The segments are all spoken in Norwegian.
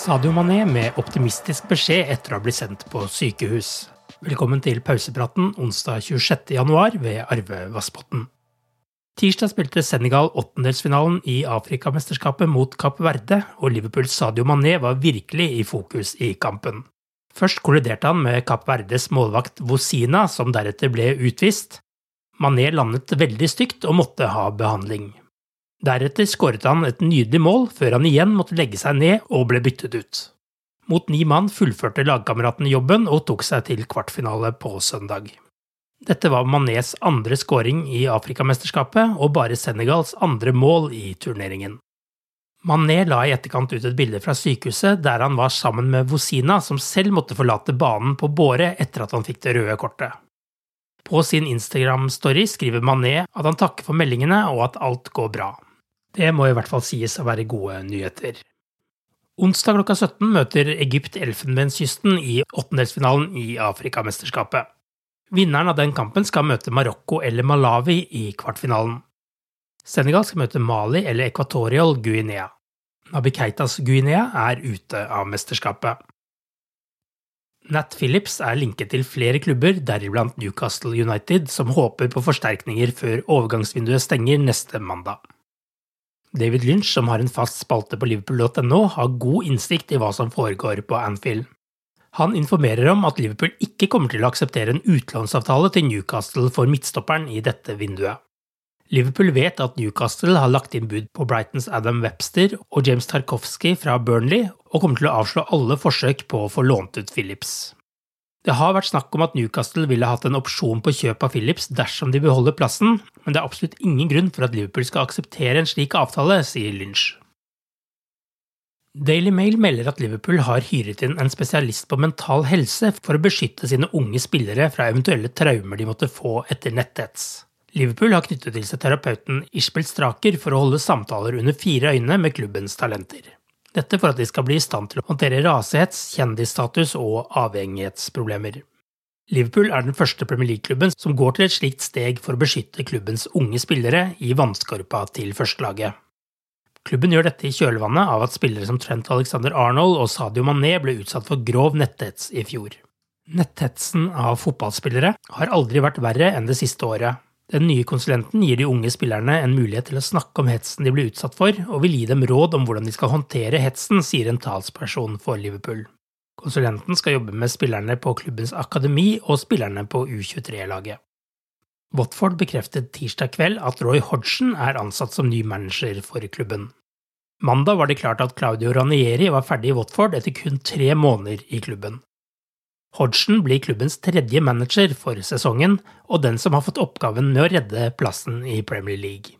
Sadio Mané med optimistisk beskjed etter å ha blitt sendt på sykehus. Velkommen til pausepraten onsdag 26.1 ved Arve Vassbotn. Tirsdag spilte Senegal åttendelsfinalen i Afrikamesterskapet mot Kapp Verde, og Liverpools Sadio Mané var virkelig i fokus i kampen. Først kolliderte han med Kapp Verdes målvakt Vosina, som deretter ble utvist. Mané landet veldig stygt og måtte ha behandling. Deretter skåret han et nydelig mål, før han igjen måtte legge seg ned og ble byttet ut. Mot ni mann fullførte lagkameratene jobben og tok seg til kvartfinale på søndag. Dette var Manés andre skåring i Afrikamesterskapet og bare Senegals andre mål i turneringen. Mané la i etterkant ut et bilde fra sykehuset der han var sammen med Vosina, som selv måtte forlate banen på båre etter at han fikk det røde kortet. På sin Instagram-story skriver Mané at han takker for meldingene og at alt går bra. Det må i hvert fall sies å være gode nyheter. Onsdag klokka 17 møter Egypt Elfenbenskysten i åttendelsfinalen i Afrikamesterskapet. Vinneren av den kampen skal møte Marokko eller Malawi i kvartfinalen. Senegal skal møte Mali eller Equatorial Guinea. Nabi Keitas Guinea er ute av mesterskapet. Nat Phillips er linket til flere klubber, deriblant Newcastle United, som håper på forsterkninger før overgangsvinduet stenger neste mandag. David Lynch, som har en fast spalte på liverpool.no, har god innsikt i hva som foregår på Anfield. Han informerer om at Liverpool ikke kommer til å akseptere en utlånsavtale til Newcastle for midtstopperen i dette vinduet. Liverpool vet at Newcastle har lagt inn bud på Brightons Adam Webster og James Tarkovsky fra Burnley, og kommer til å avslå alle forsøk på å få lånt ut Phillips. Det har vært snakk om at Newcastle ville hatt en opsjon på kjøp av Phillips dersom de beholder plassen, men det er absolutt ingen grunn for at Liverpool skal akseptere en slik avtale, sier Lynch. Daily Mail melder at Liverpool har hyret inn en spesialist på mental helse for å beskytte sine unge spillere fra eventuelle traumer de måtte få etter netthets. Liverpool har knyttet til seg terapeuten Ishbel Straker for å holde samtaler under fire øyne med klubbens talenter. Dette for at de skal bli i stand til å håndtere rasehets, kjendisstatus og avhengighetsproblemer. Liverpool er den første Premier League-klubben som går til et slikt steg for å beskytte klubbens unge spillere i vannskorpa til førstelaget. Klubben gjør dette i kjølvannet av at spillere som Trent Alexander Arnold og Sadio Mané ble utsatt for grov netthets i fjor. Netthetsen av fotballspillere har aldri vært verre enn det siste året, den nye konsulenten gir de unge spillerne en mulighet til å snakke om hetsen de blir utsatt for, og vil gi dem råd om hvordan de skal håndtere hetsen, sier en talsperson for Liverpool. Konsulenten skal jobbe med spillerne på klubbens akademi og spillerne på U23-laget. Watford bekreftet tirsdag kveld at Roy Hodgson er ansatt som ny manager for klubben. Mandag var det klart at Claudio Ranieri var ferdig i Watford etter kun tre måneder i klubben. Hodgson blir klubbens tredje manager for sesongen, og den som har fått oppgaven med å redde plassen i Premier League.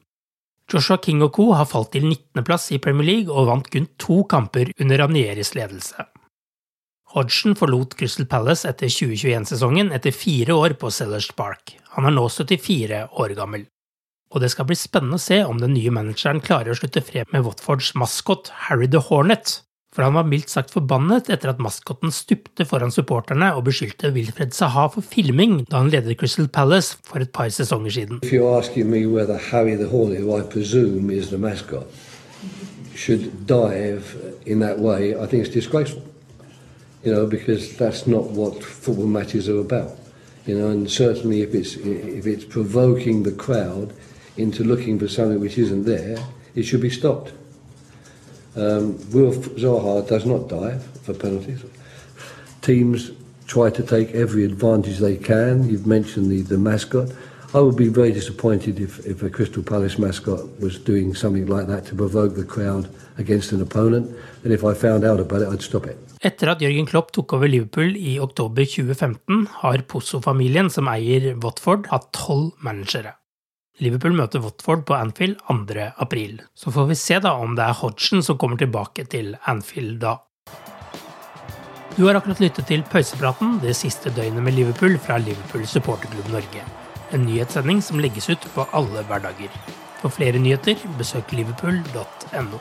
Joshua King og co. har falt til 19.-plass i Premier League og vant kun to kamper under Ranieris ledelse. Hodgson forlot Crystal Palace etter 2021-sesongen etter fire år på Sellers Park. Han er nå 74 år gammel. Og det skal bli spennende å se om den nye manageren klarer å slutte fred med Watfords maskot Harry the Hornet, for han var mildt sagt forbannet etter at maskotten stupte foran supporterne og beskyldte Wilfred Saha for filming da han ledet Crystal Palace for et par sesonger siden. Should dive in that way, I think it's disgraceful. You know, because that's not what football matches are about. You know, and certainly if it's if it's provoking the crowd into looking for something which isn't there, it should be stopped. Um, Wilf Zaha does not dive for penalties. Teams try to take every advantage they can. You've mentioned the, the mascot. I would be very disappointed if, if a Crystal Palace mascot was doing something like that to provoke the crowd against an opponent. And if I found out about it, I'd stop it. Etter at Jørgen Klopp tok over Liverpool i oktober 2015, har Pozo-familien, som eier Watford, hatt tolv managere. Liverpool møter Watford på Anfield 2. april. Så får vi se da om det er Hodgson som kommer tilbake til Anfield da. Du har akkurat lyttet til pausepraten det siste døgnet med Liverpool fra Liverpool supporterklubb Norge. En nyhetssending som legges ut på alle hverdager. For flere nyheter, besøk liverpool.no.